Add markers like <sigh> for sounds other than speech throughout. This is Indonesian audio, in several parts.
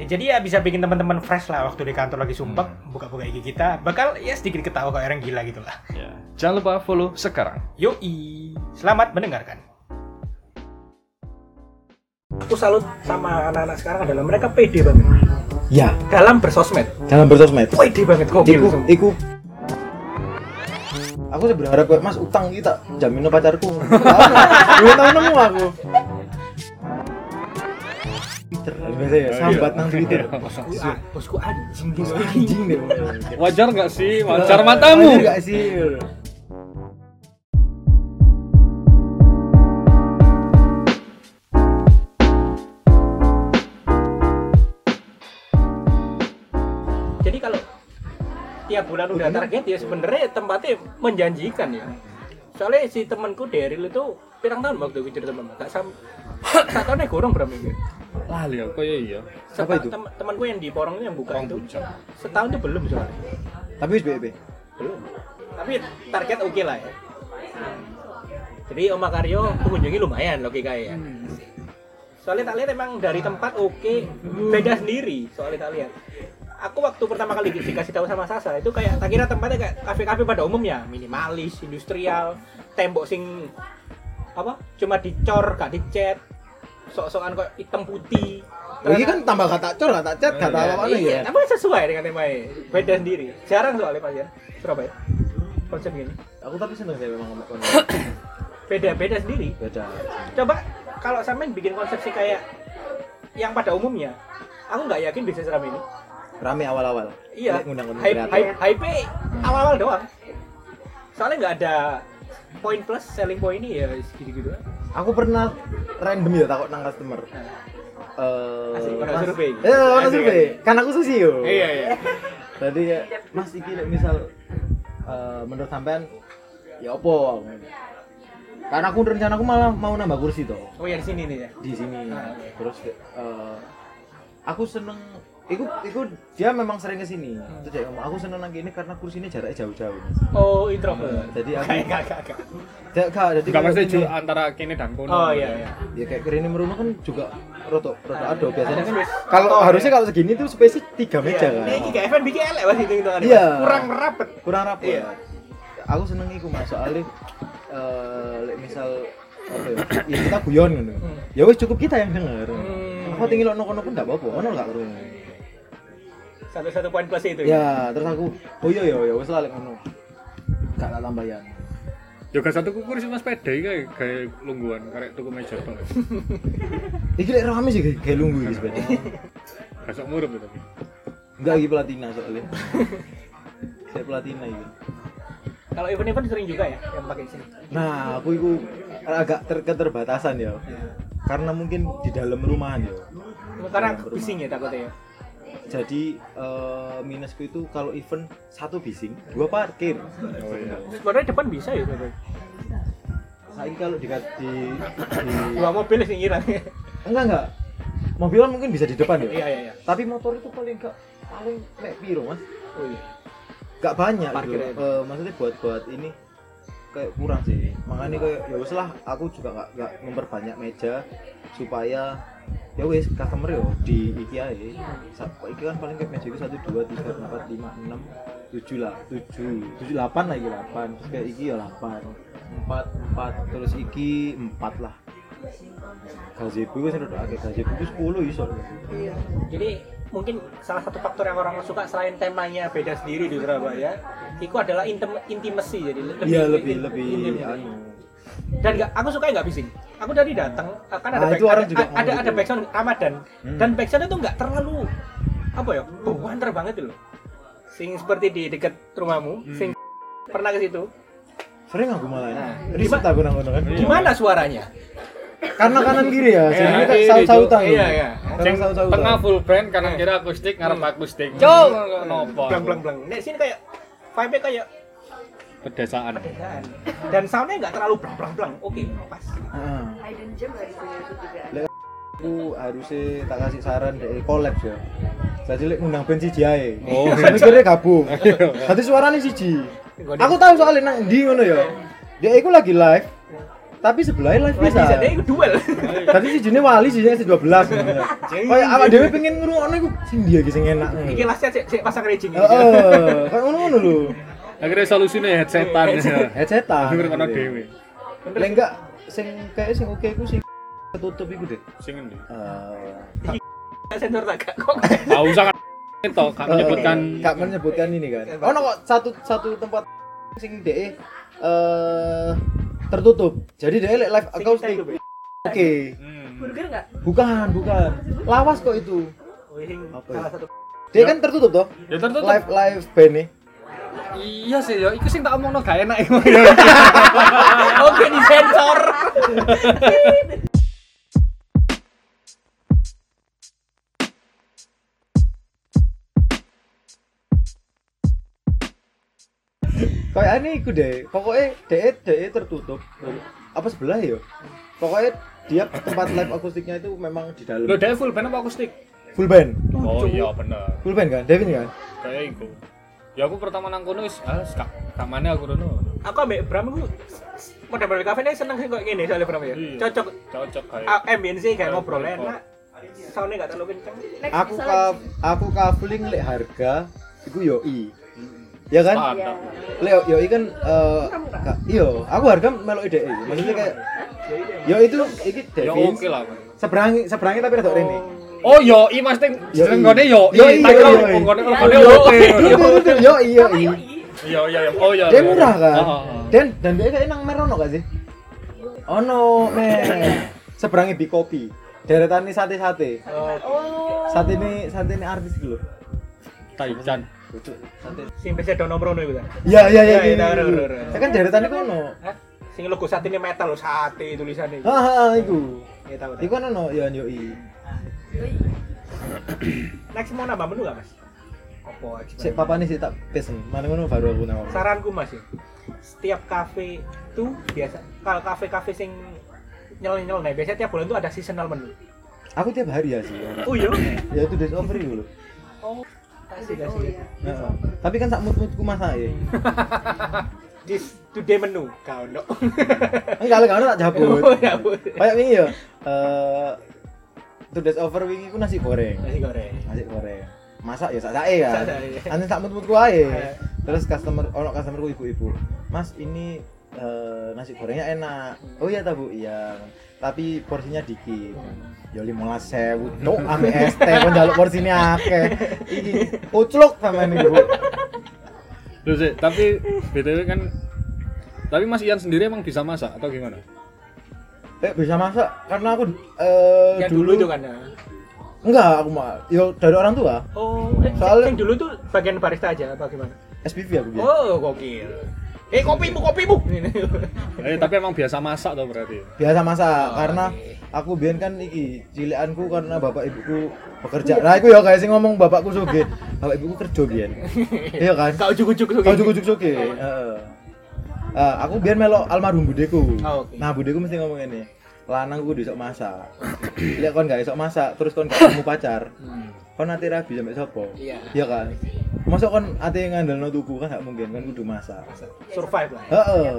Ya, jadi ya bisa bikin teman-teman fresh lah waktu di kantor lagi sumpek, Hmm. buka-buka IG kita, bakal ya sedikit ketawa kayak orang gila gitu lah. Ya. Jangan lupa follow sekarang. Yoi, selamat mendengarkan. Aku salut sama anak-anak sekarang adalah mereka pede banget Ya, dalam bersosmed. dalam bersosmed. Pede banget kok. Iku, iku. Aku sih berharap Mas utang kita jamin pacarku. <laughs> Dua tahun nemu aku. Twitter, biasa ya, sambat nang Twitter. Bosku, bosku anjing gitu. Anjing deh. Wajar nggak sih? Wajar matamu. Nggak sih? Jadi kalau tiap bulan udah target ya sebenarnya tempatnya menjanjikan ya. Soalnya si temanku Daryl itu pirang tahun waktu itu cerita teman gak sam tak tahu nih gorong berapa minggu Lali aku ya iya. Apa itu? Tem- temanku yang di porong yang buka Porong itu. Puncak. setahun itu belum soalnya Tapi wis BB. belum. Tapi target oke lah ya. Jadi Om Makaryo pengunjungi lumayan logika ya. Soalnya tak lihat emang dari tempat oke. Beda sendiri soalnya tak lihat. Aku waktu pertama kali di- dikasih tahu sama Sasa itu kayak tak kira tempatnya kayak kafe-kafe pada umumnya minimalis industrial tembok sing apa cuma dicor gak dicat sok-sokan kok hitam putih. Lagi kan tambah kata cor, kata chat, kata Iya, apa iya, ya. tapi sesuai dengan temanya beda sendiri. Jarang soalnya Pak ya Surabaya. Konsep gini. Aku tapi seneng sih memang ngomong <coughs> ngomong. beda beda sendiri. Beda. coba kalau sampean bikin konsepsi kayak yang pada umumnya aku nggak yakin bisa seram ini. Rame awal-awal. iya. Ngundang-ngundang hype hype hype awal-awal doang. Soalnya nggak ada poin plus selling point ini ya gitu gitu Aku pernah random ya takut nang customer. Eh, Mas- survei. Eh, ono survei. Kan aku susi yo. iya iya Tadi ya, Mas iki misal eh, menurut sampean ya opo? Karena aku rencana aku malah mau nambah kursi toh oh ya di sini nih ya di sini. Ah, oke. Terus eh, aku seneng Iku, iku dia memang sering ke sini. Terus dia ngomong, aku seneng nang kene karena kursinya jaraknya jauh-jauh. Mas." oh introvert Jadi aku kayak gak gak gak Ja- Gak, jadi Enggak mesti ini. ju- antara kini dan kono. oh iya iya ya kayak keren meruno kan juga roto roto ado biasanya kan kalau Oh, harusnya iya. kalau segini tuh space tiga meja Iya. kan Ini kayak event bikin elek mas itu hitungannya, Iya. Kurang merapet kurang rapat Iya. aku seneng iku mas soalnya eh lek misal apa ya, ya kita guyon gitu Hmm. ya wes cukup kita yang denger Hmm. aku tinggi lo nono pun gak apa-apa ono gak kurung satu-satu poin plus itu. Ya terus aku oh iya ya ya wes lah lek ngono. Gak tak tambahan Juga satu kukur sih mas peda kayak kayak lungguan karek tuku meja tok. <laughs> iki lek rame sih kayak kayak lunggu iki sepeda <laughs> Kasok murup itu. enggak lagi pelatina soalnya. <laughs> Saya pelatina itu kalau event-event sering juga ya yang pakai sini? Nah, aku itu agak ter keterbatasan ya. Karena mungkin di dalam rumahan ya. karena bising ya takutnya ya Jadi eh, minusku itu kalau event satu bising, dua parkir. Oh iya. sebenarnya depan bisa ya tapi Saya kalau di, di, di dua mobil sih ngilang enggak enggak. Mobilan mungkin bisa di depan ya. iya iya iya Tapi motor itu paling enggak paling nek piro, Mas? oh iya Enggak banyak gitu. Eh, maksudnya buat buat ini kayak kurang sih. Makanya kayak ya lah aku juga enggak enggak memperbanyak meja supaya ya wes customer yo di IKEA ya Sa- iki kan paling kayak itu satu dua tiga empat lima enam tujuh lah tujuh tujuh delapan lagi delapan. Terus kayak iki ya delapan. Empat empat terus iki empat lah. Gazebo wes udah agak gazebo itu sepuluh iso. Jadi mungkin salah satu faktor yang orang suka selain temanya beda sendiri di Surabaya itu adalah intem- intimacy jadi lebih iya lebih intim- lebih intim. anu. Dan gak, aku suka nggak bising aku dari datang kan ada Nah, itu orang ada, juga ada, ada backsound Ramadan Hmm. dan backsound itu nggak terlalu apa ya banter banget loh sing seperti di dekat rumahmu Hmm. sing pernah ke situ sering aku malah Nah, riset aku nang kan gimana suaranya karena kanan kiri ya jadi Iya, kayak iya, saut-sautan iya, loh. iya. Karena Sing tengah full band kanan kiri akustik ngarep akustik. Cok. Nopo. blang blang blang nek sini kayak vibe kayak pedesaan pedesaan dan soundnya nggak terlalu blang blang blang oke pas Heeh. Hidden gem dari itu juga. Aku harusnya tak kasih saran dari collab ya. Jadi lek ngundang band siji ae. Oh. saya mikirnya gabung. <laughs> Dadi suarane siji. Aku tahu soalnya nang ndi ngono ya. Dia iku lagi live. Tapi sebelahnya live bisa bisa. jadi itu duel Tadi si Juni wali sih si 12 Kayak awak dhewe pengen ngrungokno iku sing dia iki sing enak. iki cek cek pasang raging Heeh, kayak ngono-ngono lho. Akhirnya solusinya headsetan Headsetan. Denger kono dhewe Lek enggak sing kayak sing oke iku sing ketutup iku deh. sing endi Eh, sensor tak gak kok Tahu sangat itu kan menyebutkan Eh, Kak menyebutkan ini kan. Oh, kok satu satu tempat sing DE eh tertutup. Jadi DE lek live akustik. Oke. Hmm. Burger nggak? Bukan, bukan. Lawas kok itu. Oh, Apa ya? salah satu Dia kan tertutup toh? ya tertutup Live live band nih. Iya sih ya iku sing tak omongno gak enak iku <laughs> oke di sensor Kayak ini iku deh. Pokoknya DE DE tertutup. Apa sebelah ya? Pokoknya dia tempat live akustiknya itu memang di dalam. lo dia full band apa akustik Full band. oh iya bener Full band kan? Devin kan? kayak iku ya aku pertama nang kono wis ah kak kamane aku rono aku ambek Bram itu model-model kafe ini seneng sih kok gini soalnya Bram ya Iya. cocok cocok kayak Ah, ambience kayak ngobrol enak soundnya gak terlalu kenceng Aku bisa ka lagi. aku kafling lek harga iku yoi. Ya kan? Lek yoi kan eh iya, aku harga melok ide Maksudnya kayak yo itu iki ya Devin. Seberangi seberangi tapi rada rene. Oh yo i mas ting Yo, i. yo Yo, i i, tak yo, kira i. ngone Yo, ngone yo. betul yoi yoi. iya iya iya. oh iya Dia iya. murah kan? Dan dan dia kayak nang merono gak sih? Ono, men. Seberangi bi kopi. Deretan ini sate-sate. Oh. Sate ini sate ini artis gitu loh. Taichan Sate. sing bisa do nomor itu kan Iya iya iya. Iya, iya, bener. Ya kan deretan itu ono. Sing logo saat ini metal loh sate tulisannya Haha, iku. ya tahu Iku kan ono ya yoi. Next mau nambah menu gak mas apa Sik papa nih sih tak pesen. Mana ngono baru aku nang. saranku mas ya setiap kafe tuh biasa kalau kafe-kafe sing nyel nyel nih biasanya tiap bulan tuh ada seasonal menu Aku tiap hari ya sih. oh iya Ya itu days over itu loh. oh kasih kasih Heeh. Tapi kan sak mood-moodku masak ya. <laughs> this today menu kau no Enggak lah, enggak tak jabut. <laughs> oh ya Kayak wingi ya. Eh two days over wingi ku nasi goreng. nasi goreng Nasi goreng. Masak ya sak sae kan. Nanti sak mood-moodku ae. Eh. Terus customer ono customerku ibu-ibu. Mas, ini eh, nasi gorengnya enak. Oh iya ta Bu, iya. Tapi porsinya dikit. Ya 15.000 cuk ame ST kon njaluk porsinya akeh. Iki ucluk sama ini Bu. Loh sih, tapi BTW kan tapi Mas Ian sendiri emang bisa masak atau gimana? Eh bisa masak karena aku eh yang dulu, itu kan ya Enggak, aku mah yo dari orang tua. oh eh, Soalnya- yang dulu tuh bagian barista aja apa gimana SPV aku biasa. oh gokil eh kopimu kopimu <laughs> Eh tapi emang biasa masak tuh berarti. Biasa masak Oh, karena oke. aku biyen kan iki cilikanku karena bapak ibuku bekerja. Nah, iku ya guys sing ngomong bapakku sugih. Bapak ibuku kerja biyen. <laughs> Iya kan? kau Kau juga ujuk sugih. Heeh. Eh, aku biyen melok almarhum budeku. Oh, oke. Nah, budeku mesti ngomong ini. Lanang kudu iso masak. Lihat kon gak iso masak, terus kon gak ketemu pacar. Kon ati rabi sampe sapa? Iya. Iya kan? Masa kon ati ngandelno tuku kan gak mungkin kan kudu masak. survive lah Heeh.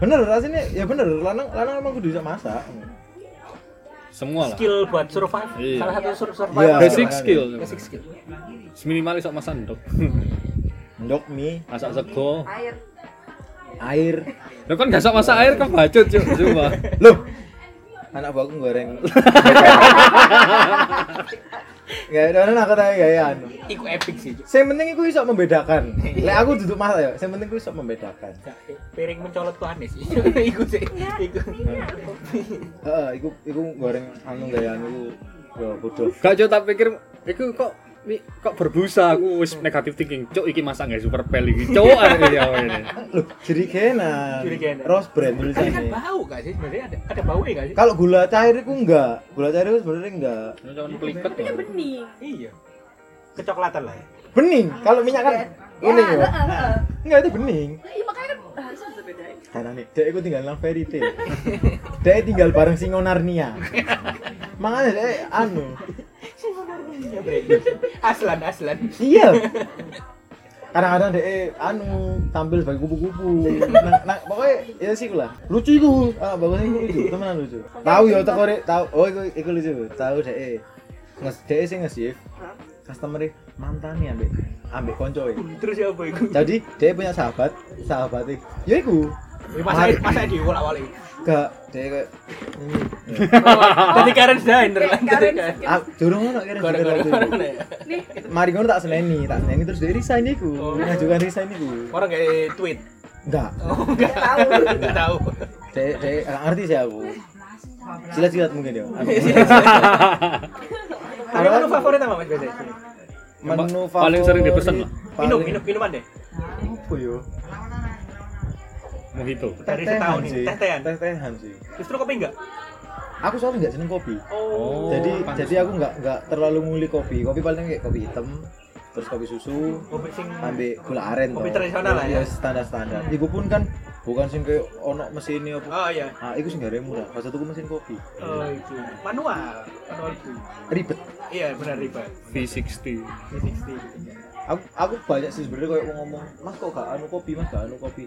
Bener rasanya ya bener lanang lanang emang kudu bisa masak. Semua lah. skill buat survive Iya. salah satu sur Iya. survival Basic skill. basic skill Minimalis sok masak ndok. Ndok mie, Masak sego. Air. Air. Lo kan gak sok masak air kan bacot cuk, coba. Loh. Anak buahku goreng. Gak ada aku tanya gayaan. iku epic sih Cuk. Yang penting iku iso membedakan. Lek aku duduk masak ya, yang penting iku iso membedakan. Gak, piring mencolot tuh aneh sih <laughs> iku sih iku Heeh, iku iku goreng anu gayaan iku ya bodoh. Gak cuk tak pikir iku kok kok berbusa aku wis negatif thinking. Cuk iki masak gak super pel iki. Cuk <laughs> arek ya ini. Loh, jerigenan. Jerigenan. Rose brand kan bau gak sih sebenarnya ada ada bau ya gak sih Kalau gula cair itu enggak. Gula cair itu sebenarnya enggak. Ini peliket. Tapi kan bening. iya kecoklatan lah ya bening kalau minyak kan kuning ya heeh, heeh. enggak itu bening Nah, Iya makanya kan bisa bedain. karena nih dek aku tinggal nang fairy tale dek tinggal bareng singo Narnia makanya dek anu Ya, Bre. Aslan, aslan. iya. <laughs> Kadang-kadang dek anu tampil sebagai kupu-kupu. Nah, nah pokoknya ya sih lah lucu itu. Ah bagusnya itu lucu. Temenan lucu. Tahu ya teko rek tahu. Oh itu itu lucu tahu dek nges dek sih nge-save. Hah? customer mantannya ambek ambek konco Terus ya apa iku? jadi dia punya sahabat sahabat ya iku. Masa masa di awal iki. gak dia kayak ini Jadi Karen designer kan. Karen Karen. ah durung ono kira Gara-gara ya. Nih, mari ngono tak seneni tak seneni terus dia resign iku Oh. ngajukan resign iku Orang kayak tweet. enggak Oh, enggak tahu. Enggak tahu. dia dia nggak ngerti sih aku silat-silat mungkin ya Aku- Tapi menu favorit apa Mas biasanya? menu Paling sering dipesan favorit, lah. Minum, minum, minuman deh. apa yo Mojito. Dari Teh-tehan setahun sih ini, teh-tehan. teh-tehan sih Justru kopi enggak? aku soalnya nggak seneng kopi Oh. jadi pantes. jadi aku nggak nggak terlalu nguli kopi kopi paling kayak kopi hitam terus kopi susu kopi sing ambil gula aren Kopi toh. tradisional lah ya. standar standar iku pun kan bukan sing kayak ono mesinnya apa Oh iya. nah iku sing gak murah pas tuku mesin kopi Oh itu. Manual. Manual itu. ribet Iya, benar riba. V60. V60. Aku aku banyak sih sebenarnya kayak ngomong mas kok gak anu kopi mas gak anu kopi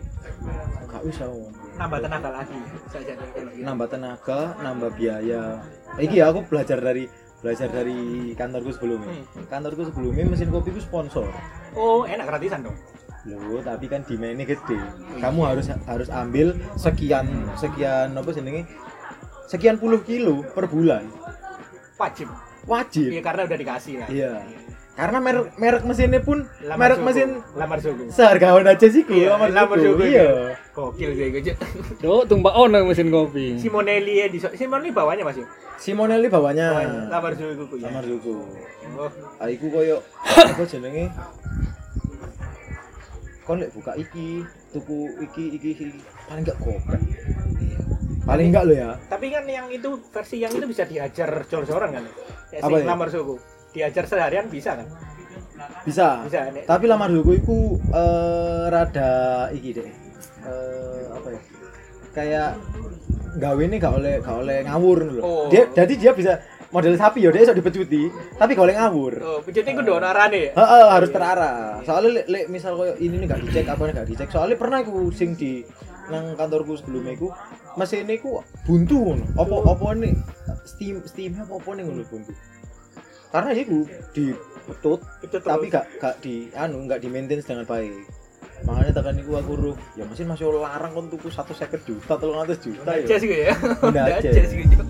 gak bisa ngomong Nambah tenaga lagi saja gitu. nambah tenaga nambah biaya iki ya aku belajar dari belajar dari kantorku sebelumnya Hmm. kantorku sebelumnya mesin kopi ku sponsor Oh, enak gratisan dong. Loh, tapi kan demandnya gede. Kamu harus harus ambil sekian sekian apa jenenge? Sekian puluh kilo per bulan. Wajib. Wajib. Iya, karena udah dikasih lah. Iya. Karena merek merek mesinnya pun Lamar merek suku. mesin lamar suku. seharga Honda Jazz iku, Iya, lamar lamar suku. suku, Iya. Gokil sih gue. Cuk, tumpah ono mesin kopi. Simonelli ya di Simonelli bawahnya Mas. ya? Simonelli bawahnya. Bawahnya. Lamar suku ya. Lamar suku. Oh, Ah iku koyo apa jenenge? Kon lek buka iki, tuku iki iki, iki. paling enggak gopek. Iya. Paling enggak lo ya. tapi kan yang itu versi yang itu bisa diajar jor-joran kan? Ya, Apa sing ya? lamar suku. Diajar seharian bisa kan? Bisa. Bisa. Nek. tapi lamar dulu iku eh, rada iki deh Eh, apa ya kayak gawe ini gak oleh gak oleh ngawur lho Oh. dia jadi dia bisa model sapi ya dia iso dipecuti tapi oleh ngawur Oh, arane ya. Heeh, harus terarah. Soalnya lek lek misal koyo ini nih gak dicek apa nih gak dicek. Soalnya pernah aku sing di nang kantorku sebelumnya iku mesin iku buntu ngono. Apa apa nih steam steamnya apa apa nih ngono buntu. Karena Itu terus. tapi gak gak di anu gak di maintenance dengan baik makanya tekan iku aku ruh ya mesin masih larang kon tuku satu juta tolong juta Honda ya Jazz gitu ya. Honda Honda Jazz. Jazz gitu.